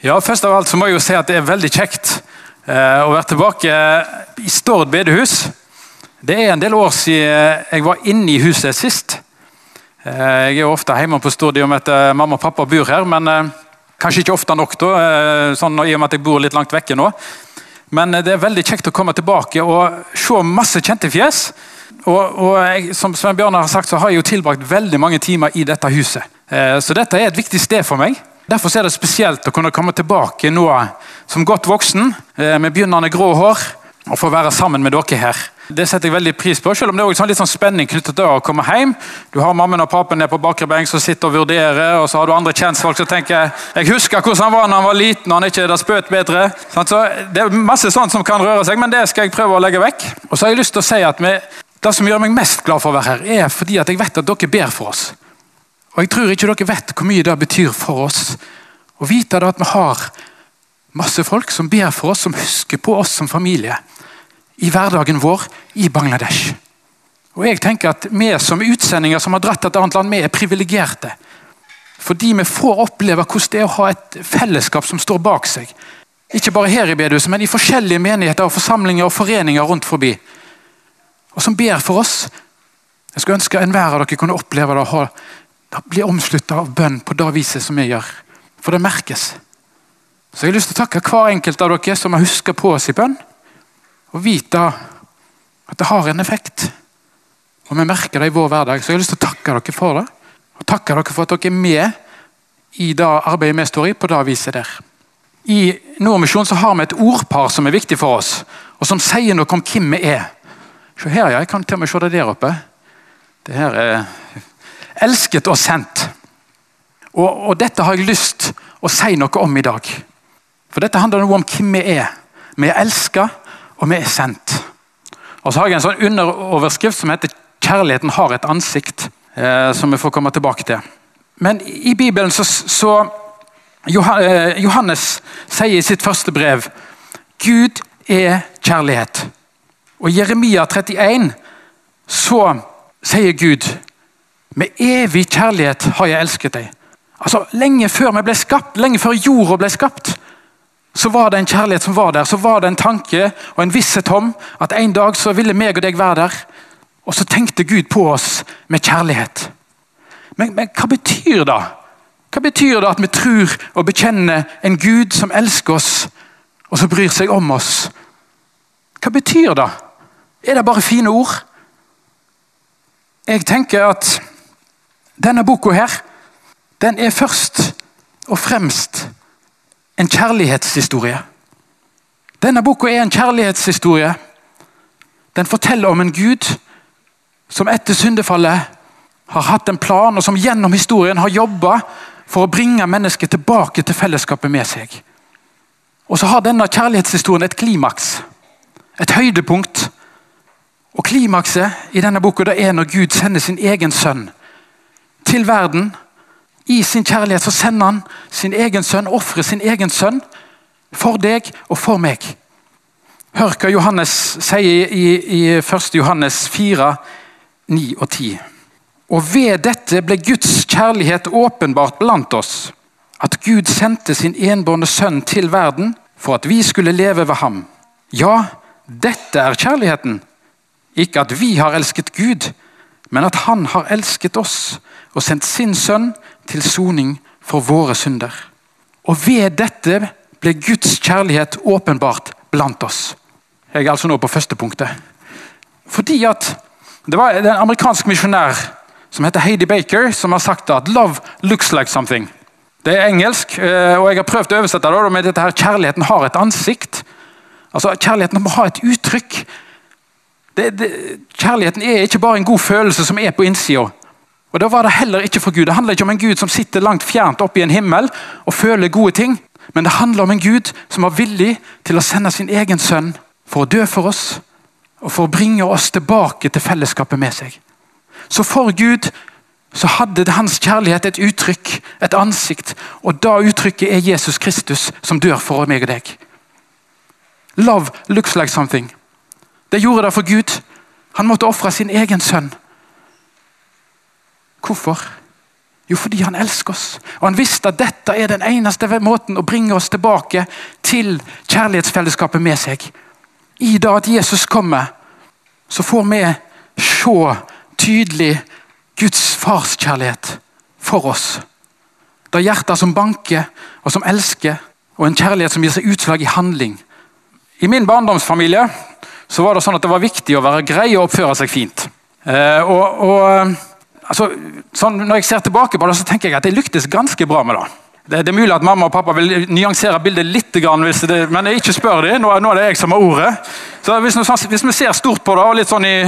Ja, Først av alt så må jeg jo si at det er veldig kjekt eh, å være tilbake i Stord bedehus. Det er en del år siden jeg var inne i huset sist. Eh, jeg er jo ofte hjemme på Stord i og med at eh, mamma og pappa bor her, men eh, kanskje ikke ofte nok da, eh, sånn i og med at jeg bor litt langt vekke nå. Men eh, det er veldig kjekt å komme tilbake og se masse kjente fjes. Og, og jeg, som Svein Bjørnar har sagt, så har jeg jo tilbrakt veldig mange timer i dette huset. Eh, Så dette er et viktig sted for meg. Derfor er det spesielt å kunne komme tilbake nå som godt voksen eh, med begynnende grå hår og få være sammen med dere her. Det setter jeg veldig pris på, selv om det er sånn litt sånn spenning knyttet til å komme hjem. Du har mammen og pappen nede på bakre benk som sitter og vurderer, og så har du andre kjentfolk som tenker jeg husker hvordan han var da han var liten og han ikke da spøt bedre. Så Det er masse sånt som kan røre seg, men det skal jeg prøve å legge vekk. Og så har jeg lyst til å si at vi, Det som gjør meg mest glad for å være her, er fordi at jeg vet at dere ber for oss. Og jeg tror ikke dere vet hvor mye det betyr for oss å vite at vi har masse folk som ber for oss, som husker på oss som familie i hverdagen vår i Bangladesh. Og jeg tenker at Vi som utsendinger som har dratt til et annet land, vi er privilegerte. Fordi vi får oppleve hvordan det er å ha et fellesskap som står bak seg. Ikke bare her i bedehuset, men i forskjellige menigheter, og forsamlinger og foreninger rundt forbi. Og som ber for oss. Jeg skulle ønske enhver av dere kunne oppleve det. å ha da blir omslutta av bønn på det viset som vi gjør. For det merkes. Så jeg har lyst til å takke hver enkelt av dere som har huska på oss i bønn. Og vite at det har en effekt. Og vi merker det i vår hverdag. Så jeg har lyst til å takke dere for det. Og takke dere for at dere er med i det arbeidet vi står i, på det viset der. I Nordmisjon så har vi et ordpar som er viktig for oss, og som sier noe om hvem vi er. Se her, ja. Jeg kan til og med se det der oppe. Det her er elsket og sendt. Og, og, Dette har jeg lyst å si noe om i dag. For Dette handler noe om hvem vi er. Vi er elsket, og vi er sendt. Og så har jeg en sånn underoverskrift som heter 'Kjærligheten har et ansikt', eh, som vi får komme tilbake til. Men i Bibelen så, så Johannes sier i sitt første brev Gud er kjærlighet. Og I Jeremia 31 så sier Gud med evig kjærlighet har jeg elsket deg. Altså, Lenge før vi ble skapt, lenge før jorda ble skapt, så var det en kjærlighet som var der. Så var det en tanke og en visshet om at en dag så ville meg og deg være der. Og så tenkte Gud på oss med kjærlighet. Men, men hva betyr det? Hva betyr det at vi tror og bekjenner en Gud som elsker oss, og som bryr seg om oss? Hva betyr det? Er det bare fine ord? Jeg tenker at denne boka her, den er først og fremst en kjærlighetshistorie. Denne boka er en kjærlighetshistorie. Den forteller om en Gud som etter syndefallet har hatt en plan, og som gjennom historien har jobba for å bringe mennesket tilbake til fellesskapet med seg. Og så har denne kjærlighetshistorien et klimaks, et høydepunkt. Og Klimakset i denne boka er når Gud sender sin egen sønn til verden. I sin kjærlighet så sender han sin egen sønn, ofrer sin egen sønn for deg og for meg. Hør hva Johannes sier i, i 1. Johannes 4, 9 og 10. Og ved dette ble Guds kjærlighet åpenbart blant oss. At Gud sendte sin enbårne sønn til verden for at vi skulle leve ved ham. Ja, dette er kjærligheten. Ikke at vi har elsket Gud, men at Han har elsket oss og sendt sin sønn til soning for våre synder. Og ved dette ble Guds kjærlighet åpenbart blant oss. Jeg er altså nå på første punktet. Fordi at Det var en amerikansk misjonær som heter Heidi Baker, som har sagt at 'love looks like something'. Det er engelsk, og jeg har prøvd å oversette det med dette her 'kjærligheten har et ansikt'. Altså, Kjærligheten må ha et uttrykk. Det, det, kjærligheten er ikke bare en god følelse som er på innsida. Og Da var det heller ikke for Gud. Det handler ikke om en Gud som sitter langt fjernt oppe i en himmel og føler gode ting. Men det handler om en Gud som var villig til å sende sin egen sønn for å dø for oss og for å bringe oss tilbake til fellesskapet med seg. Så for Gud så hadde hans kjærlighet et uttrykk, et ansikt. Og da uttrykket er Jesus Kristus som dør for meg og deg. Love looks like something. Det gjorde det for Gud. Han måtte ofre sin egen sønn. Hvorfor? Jo, fordi han elsker oss. Og han visste at dette er den eneste måten å bringe oss tilbake til kjærlighetsfellesskapet med seg. I det at Jesus kommer, så får vi se tydelig Guds farskjærlighet for oss. Det er hjerter som banker, og som elsker, og en kjærlighet som gir seg utslag i handling. I min barndomsfamilie så var det sånn at det var viktig å være grei og oppføre seg fint. Eh, og, og altså, sånn, Når jeg ser tilbake på det, så tenker jeg at jeg lyktes ganske bra med det. Det, det er mulig at mamma og pappa vil nyansere bildet litt, det, men jeg ikke spør dem. Nå, nå, er det jeg som har ordet. Så hvis, hvis, vi ser stort på det og litt sånn i,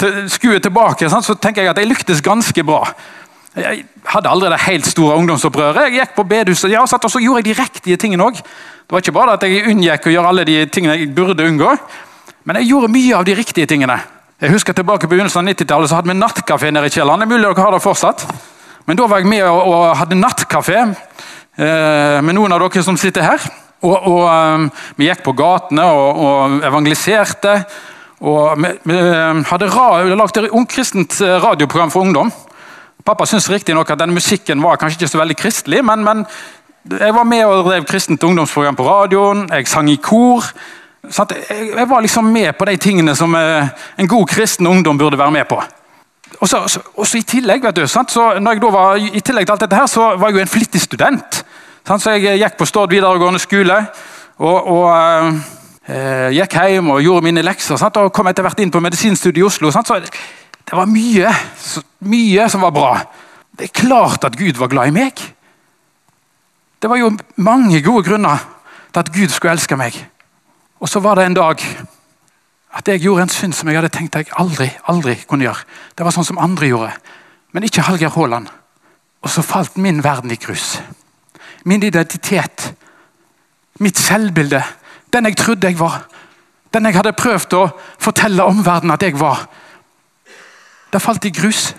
til, skuer tilbake, sånn, så tenker jeg at jeg lyktes ganske bra. Jeg hadde aldri det helt store ungdomsopprøret. Jeg gikk på bedehuset ja, og så gjorde jeg de riktige tingene òg. Det var ikke bare at jeg unngikk å gjøre alle de tingene jeg burde unngå, men jeg gjorde mye av de riktige tingene. Jeg husker tilbake på begynnelsen av 90-tallet så hadde vi nattkafé nede i kjelleren. Det er mulig dere har det fortsatt. Men da var jeg med og, hadde nattkafé eh, med noen av dere som sitter her. Og, og um, Vi gikk på gatene og, og evangeliserte. Og vi, vi eh, hadde ra, lagd et ungkristent eh, radioprogram for ungdom. Pappa syntes riktignok at den musikken var kanskje ikke så veldig kristelig, men, men jeg var med og drev kristent ungdomsprogram på radioen. Jeg sang i kor. Jeg var liksom med på de tingene som eh, en god kristen ungdom burde være med på. Og så, I tillegg vet du, så var, i tillegg til alt dette her, så var jeg jo en flittig student. Så Jeg eh, gikk på Stord videregående skole og, og eh, eh, gikk hjem og gjorde mine lekser. Sant? og Kom etter hvert inn på medisinstudiet i Oslo. Sant? Så Det var mye, mye som var bra. Det er klart at Gud var glad i meg. Det var jo mange gode grunner til at Gud skulle elske meg. Og så var det en dag at jeg gjorde en synd som jeg hadde tenkt jeg aldri aldri kunne gjøre. Det var sånn som andre gjorde, men ikke Hallgeir Haaland. Og så falt min verden i grus. Min identitet, mitt selvbilde, den jeg trodde jeg var. Den jeg hadde prøvd å fortelle omverdenen at jeg var. Det falt i grus.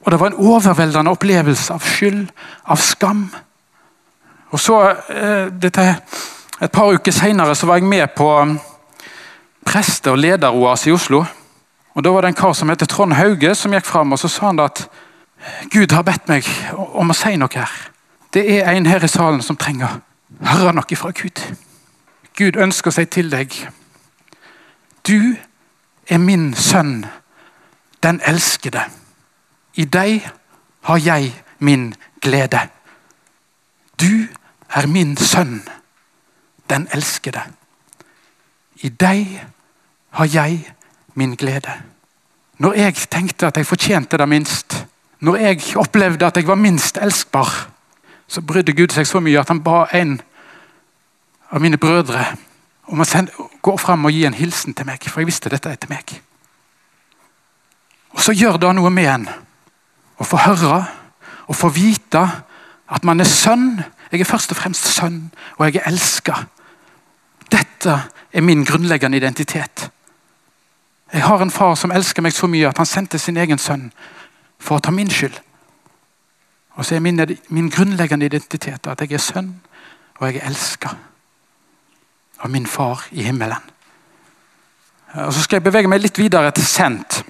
Og det var en overveldende opplevelse av skyld, av skam. Og så eh, dette et par uker senere var jeg med på um, preste- og lederoas i Oslo. Og Da var det en kar som heter Trond Hauge som gikk fram og så sa han at Gud har bedt meg om å si noe her. Det er en her i salen som trenger høre noe fra Gud. Gud ønsker seg til deg. Du er min sønn, den elskede. I deg har jeg min glede. Du er min sønn den elskede. I deg har jeg min glede. Når jeg tenkte at jeg fortjente det minst, når jeg opplevde at jeg var minst elskbar, så brydde Gud seg så mye at han ba en av mine brødre om å sende, gå fram og gi en hilsen til meg, for jeg visste dette er til meg. Og Så gjør det noe med en å få høre og få vite at man er sønn. Jeg er først og fremst sønn, og jeg er elska. Dette er min grunnleggende identitet. Jeg har en far som elsker meg så mye at han sendte sin egen sønn for å ta min skyld. Og så er min, min grunnleggende identitet at jeg er sønn, og jeg er elska av min far i himmelen. Og Så skal jeg bevege meg litt videre til sendt.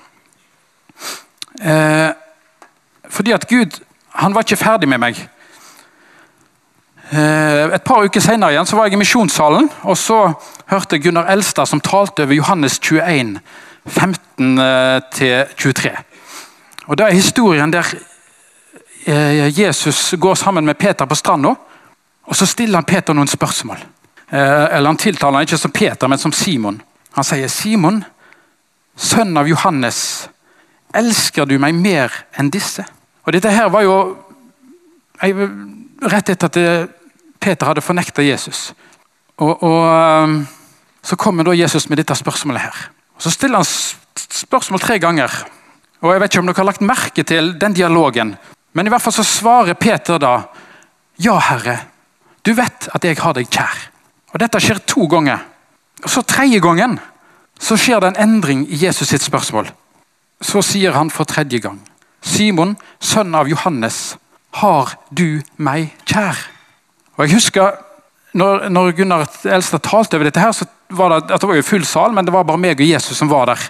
Eh, fordi at Gud han var ikke ferdig med meg. Eh, et par uker senere igjen så var jeg i misjonssalen og så hørte Gunnar Elstad som talte over Johannes 21, 15-23. Eh, og Det er historien der eh, Jesus går sammen med Peter på stranda. Og så stiller han Peter noen spørsmål. Eller Han tiltaler han ikke som Peter, men som Simon. Han sier, 'Simon, sønn av Johannes, elsker du meg mer enn disse?' Og Dette her var jo rett etter at Peter hadde fornekta Jesus. Og, og, um, Så kommer da Jesus med dette spørsmålet her. Og Så stiller han spørsmål tre ganger. Og Jeg vet ikke om dere har lagt merke til den dialogen, men i hvert fall så svarer Peter da Ja, Herre, du vet at jeg har deg kjær. Og Dette skjer to ganger. Og Så tredje gangen så skjer det en endring i Jesus sitt spørsmål. Så sier han for tredje gang. Simon, sønn av Johannes, har du meg kjær? Og jeg husker når, når Gunnar Elstad talte over dette, her, så var det, at det var jo full sal, men det var bare meg og Jesus som var der.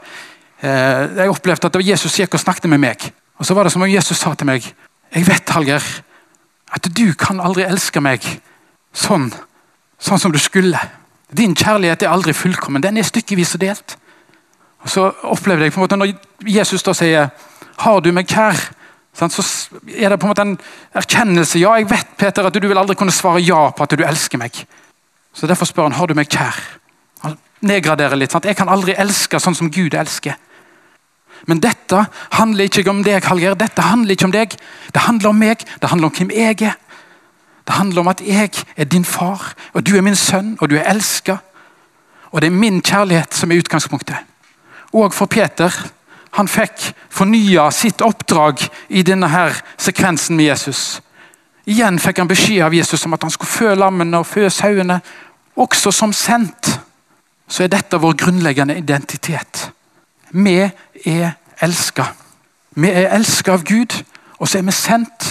Eh, jeg opplevde at det var Jesus som gikk og snakket med meg. Og så var det som om Jesus sa til meg Jeg vet, Hallgeir, at du kan aldri elske meg sånn, sånn som du skulle. Din kjærlighet er aldri fullkommen. Den er stykkevis og delt. Og Så opplevde jeg på en måte Når Jesus da sier 'Har du meg kjær', så er det på en måte en erkjennelse. Ja, jeg vet Peter, at du vil aldri kunne svare ja på at du elsker meg. Så Derfor spør han 'Har du meg kjær'? Han nedgraderer litt. Sant? Jeg kan aldri elske sånn som Gud elsker. Men dette handler ikke om deg, Hallgeir. Dette handler ikke om deg. Det handler om meg. Det handler om hvem jeg er. Det handler om at jeg er din far, og du er min sønn, og du er elska. Og det er min kjærlighet som er utgangspunktet. Og for Peter. Han fikk fornya sitt oppdrag i denne her sekvensen med Jesus. Igjen fikk han beskjed av Jesus om at han skulle fø lammene og fø sauene. Også som sendt så er dette vår grunnleggende identitet. Vi er elska. Vi er elska av Gud, og så er vi sendt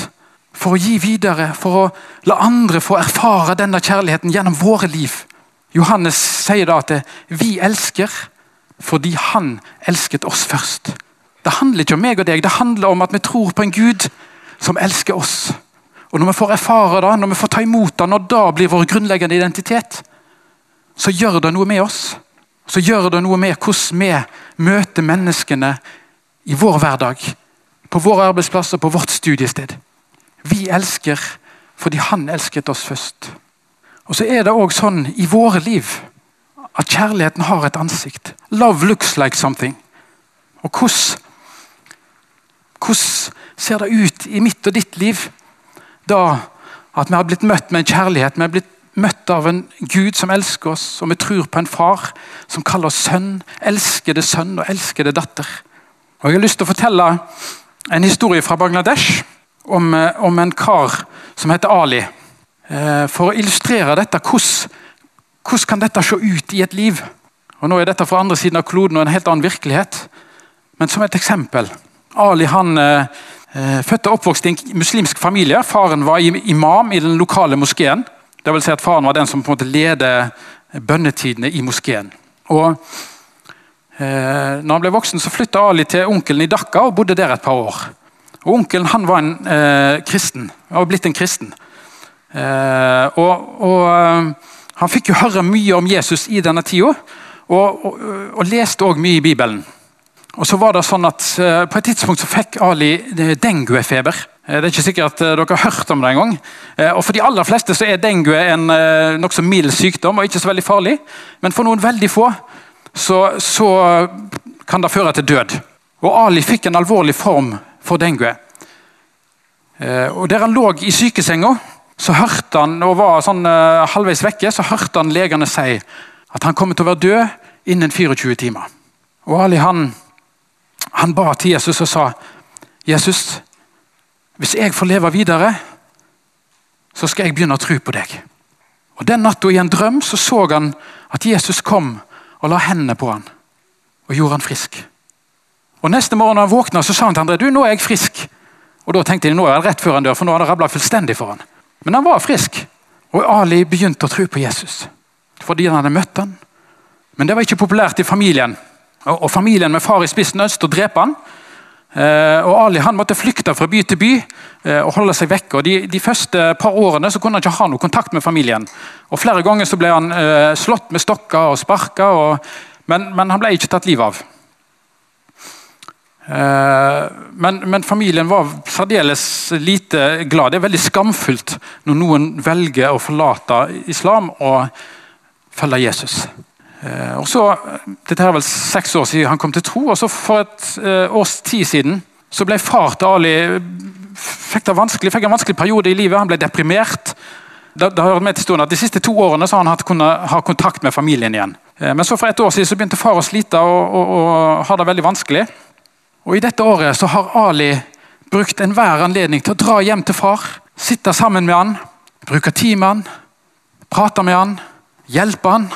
for å gi videre, for å la andre få erfare denne kjærligheten gjennom våre liv. Johannes sier da at vi elsker fordi han elsket oss først. Det handler ikke om meg og deg, det handler om at vi tror på en Gud som elsker oss. Og Når vi får erfare det, når vi får ta imot det, når det blir vår grunnleggende identitet, så gjør det noe med oss. Så gjør det noe med hvordan vi møter menneskene i vår hverdag. På vår arbeidsplass og på vårt studiested. Vi elsker fordi han elsket oss først. Og så er det òg sånn i våre liv at kjærligheten har et ansikt. Love looks like something. Og hvordan, hvordan ser det ut i mitt og ditt liv da at vi har blitt møtt med en kjærlighet? Vi har blitt møtt av en Gud som elsker oss, og vi tror på en far som kaller oss sønn. Elskede sønn og elskede datter. Og Jeg har lyst til å fortelle en historie fra Bangladesh om, eh, om en kar som heter Ali. Eh, for å illustrere dette, hvordan, hvordan kan dette se ut i et liv? Og Nå er dette fra andre siden av kloden og en helt annen virkelighet. Men som et eksempel. Ali han eh, eh født og oppvokst i en muslimsk familie. Faren var imam i den lokale moskeen. Det vil si at Faren var den som på en måte leder bønnetidene i moskeen. Og eh, når han ble voksen, så flytta Ali til onkelen i Dhaka og bodde der et par år. Og Onkelen han var en eh, kristen, var blitt en kristen. Eh, og, og eh, Han fikk jo høre mye om Jesus i denne tida, og, og, og leste òg mye i Bibelen. Og så var det sånn at eh, På et tidspunkt så fikk Ali eh, denguefeber. Det er ikke sikkert at dere har hørt om det engang. Og For de aller fleste så er dengue en nokså mild sykdom og ikke så veldig farlig. Men for noen veldig få så, så kan det føre til død. Og Ali fikk en alvorlig form for dengue. Eh, og Der han lå i sykesenga, så hørte han, og var sånn uh, halvveis vekke, så hørte han legene si at han kommer til å være død innen 24 timer. Og Ali han, han ba til Jesus og sa Jesus, hvis jeg får leve videre, så skal jeg begynne å tro på deg. Og Den natta i en drøm så, så han at Jesus kom og la hendene på han og gjorde han frisk. Og Neste morgen når han våkna, så sa han til André du, nå er jeg frisk. Og Da tenkte de nå er han rett før han dør, for nå har det rabla fullstendig for han. Men han var frisk. Og Ali begynte å tro på Jesus fordi han hadde møtt han. Men det var ikke populært i familien. Og, Familien med far i spissen ønsket å drepe han. Eh, og Ali han måtte flykte fra by til by eh, og holde seg vekke. De, de, første par årene så kunne han ikke ha noe kontakt med familien. Og Flere ganger så ble han eh, slått med stokker og sparka, men, men han ble ikke tatt livet av. Eh, men, men, familien var særdeles lite glad. Det er veldig skamfullt når noen velger å forlate islam og følge Jesus. Eh, og så, Dette er vel seks år siden han kom til tro. og så For et eh, års tid siden så ble far til Ali fikk, det vanskelig, fikk en vanskelig periode i livet. Han ble deprimert. Det har med til at De siste to årene så har han hatt kunnet ha kontakt med familien igjen. Men så for et år siden så begynte far å slite og, og, og ha det veldig vanskelig. Og I dette året så har Ali brukt enhver anledning til å dra hjem til far, sitte sammen med han, bruke tid med han, prate med han, hjelpe han.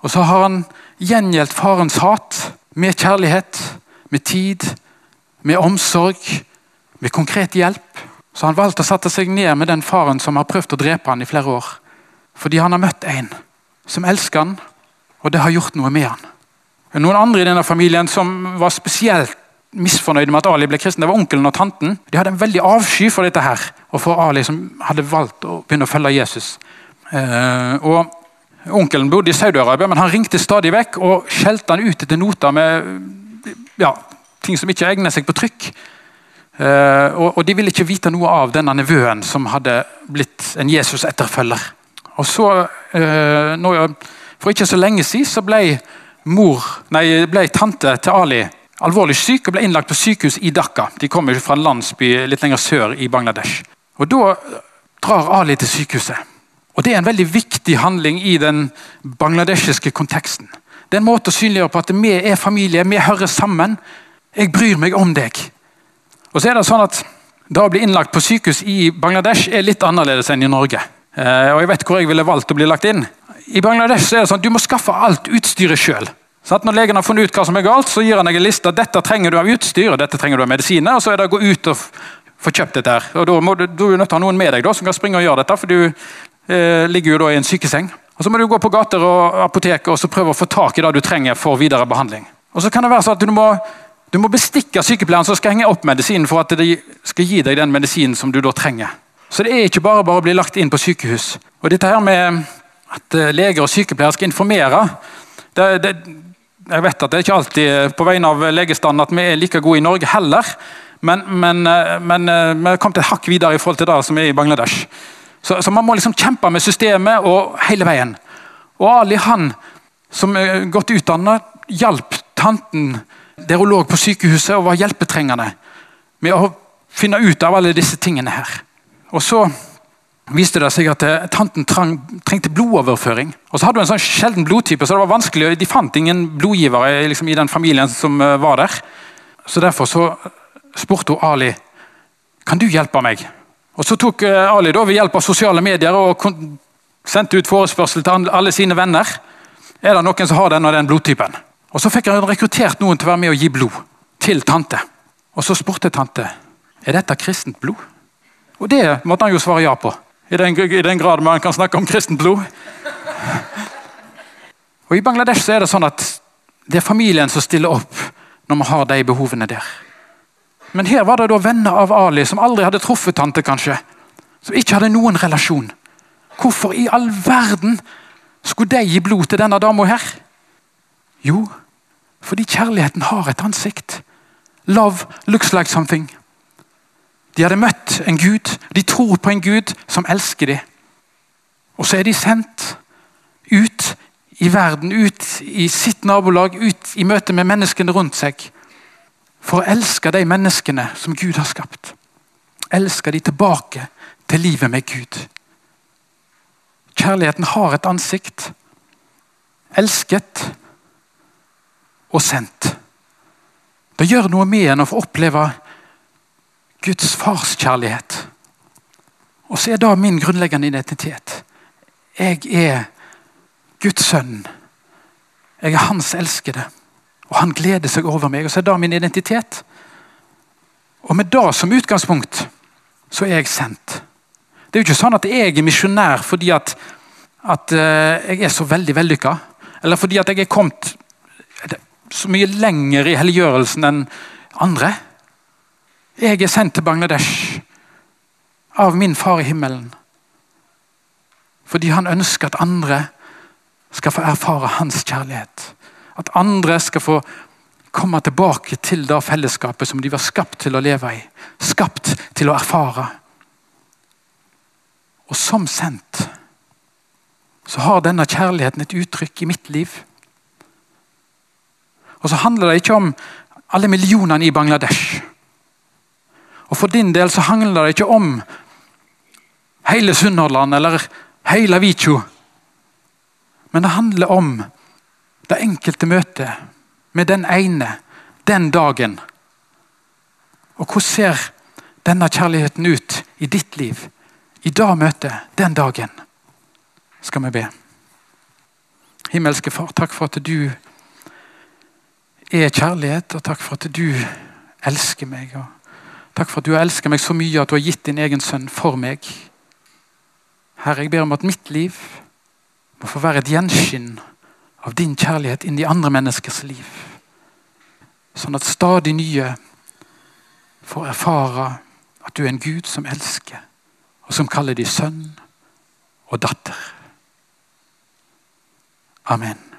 Og så har han gjengjeldt farens hat med kjærlighet, med tid, med omsorg, med konkret hjelp. Så han valgte å sette seg ned med den faren som har prøvd å drepe han i flere år. Fordi han har møtt en som elsker han, og det har gjort noe med han. Noen andre i denne familien som var spesielt misfornøyde med at Ali ble kristen. Det var onkelen og tanten. De hadde en veldig avsky for dette her, og for Ali som hadde valgt å begynne å følge Jesus. Eh, og Onkelen bodde i Saudi-Arabia, men han ringte stadig vekk og skjelte han ut etter noter med ja, ting som ikke egner seg på trykk. Eh, og, og, De ville ikke vite noe av denne nevøen som hadde blitt en Jesus-etterfølger. Og så, eh, nå, For ikke så lenge siden så ble, mor, nei, ble tante til Ali alvorlig syk og ble innlagt på sykehus i Dhaka. De kommer fra en landsby litt lenger sør i Bangladesh. Og Da drar Ali til sykehuset. Og Det er en veldig viktig handling i den bangladeshiske konteksten. Det er en måte å synliggjøre på at vi er familie, vi hører sammen. Jeg bryr meg om deg. Og så er det sånn at Da å bli innlagt på sykehus i Bangladesh er litt annerledes enn i Norge. Eh, og jeg vet hvor jeg ville valgt å bli lagt inn. I Bangladesh er det sånn at du må skaffe alt utstyret sjøl. Sånn når legen har funnet ut hva som er galt, så gir han deg en liste. Dette trenger du av utstyr, dette trenger du av medisiner. og Så er det å gå ut og få kjøpt dette. Og Da må du, du er nødt til å ha noen med deg da, som kan springe og gjøre dette, for du eh, ligger jo da i en sykeseng. Og Så må du gå på gater og apotek og så prøve å få tak i det du trenger for videre behandling. Og så kan det være sånn at Du må, du må bestikke sykepleieren som skal henge opp medisinen for at de skal gi deg den medisinen som du da trenger. Så det er ikke bare bare å bli lagt inn på sykehus. Og dette her med at eh, leger og sykepleiere skal informere det, det, jeg vet at det er ikke alltid på vegne av legestanden at vi er like gode i Norge heller. Men, men, eh, men eh, vi har kommet et hakk videre i forhold til det som er i Bangladesh. Så, så, man må liksom kjempe med systemet og hele veien. Og Ali, han som er godt utdannet, hjalp tanten der hun lå på sykehuset og var hjelpetrengende, med å finne ut av alle disse tingene her. Og så viste det seg at eh, tanten trang, trengte blodoverføring. Og så hadde hun en sånn sjelden blodtype, så det var vanskelig, de fant ingen blodgivere liksom, i den familien som uh, var der. Så Derfor så spurte hun Ali kan du hjelpe meg. Og Så tok uh, Ali da ved hjelp av sosiale medier og sendte ut forespørsel til alle sine venner. Er det noen som har den og den blodtypen? Og Så fikk han rekruttert noen til å være med og gi blod til tante. Og Så spurte tante er dette kristent blod. Og Det måtte han jo svare ja på. I den, I den grad man kan snakke om kristent blod. Og I Bangladesh er det sånn at det er familien som stiller opp når man har de behovene der. Men her var det da venner av Ali som aldri hadde truffet tante, kanskje. Som ikke hadde noen relasjon. Hvorfor i all verden skulle de gi blod til denne dama her? Jo, fordi kjærligheten har et ansikt. Love looks like something. De hadde møtt en Gud, de tror på en Gud som elsker dem. Og så er de sendt ut i verden, ut i sitt nabolag, ut i møte med menneskene rundt seg. For å elske de menneskene som Gud har skapt. Elske de tilbake til livet med Gud. Kjærligheten har et ansikt. Elsket og sendt. Det gjør noe med en å få oppleve Guds fars kjærlighet. Og så er da min grunnleggende identitet. Jeg er Guds sønn. Jeg er hans elskede. Og han gleder seg over meg. Og så er da min identitet. Og med det som utgangspunkt så er jeg sendt. Det er jo ikke sånn at jeg er misjonær fordi at, at uh, jeg er så veldig vellykka. Eller fordi at jeg er kommet så mye lenger i helliggjørelsen enn andre. Jeg er sendt til Bangladesh av min far i himmelen. Fordi han ønsker at andre skal få erfare hans kjærlighet. At andre skal få komme tilbake til det fellesskapet som de var skapt til å leve i. Skapt til å erfare. Og som sendt så har denne kjærligheten et uttrykk i mitt liv. Og så handler det ikke om alle millionene i Bangladesh. Og For din del så handler det ikke om hele Sunnhordland eller hele Vikjo. Men det handler om det enkelte møtet med den ene, den dagen. Og hvordan ser denne kjærligheten ut i ditt liv? I det møtet, den dagen, skal vi be. Himmelske Far, takk for at du er kjærlighet, og takk for at du elsker meg. og Takk for at du har elsket meg så mye at du har gitt din egen sønn for meg. Herre, jeg ber om at mitt liv må få være et gjenskinn av din kjærlighet inn i andre menneskers liv. Sånn at stadig nye får erfare at du er en Gud som elsker, og som kaller de sønn og datter. Amen.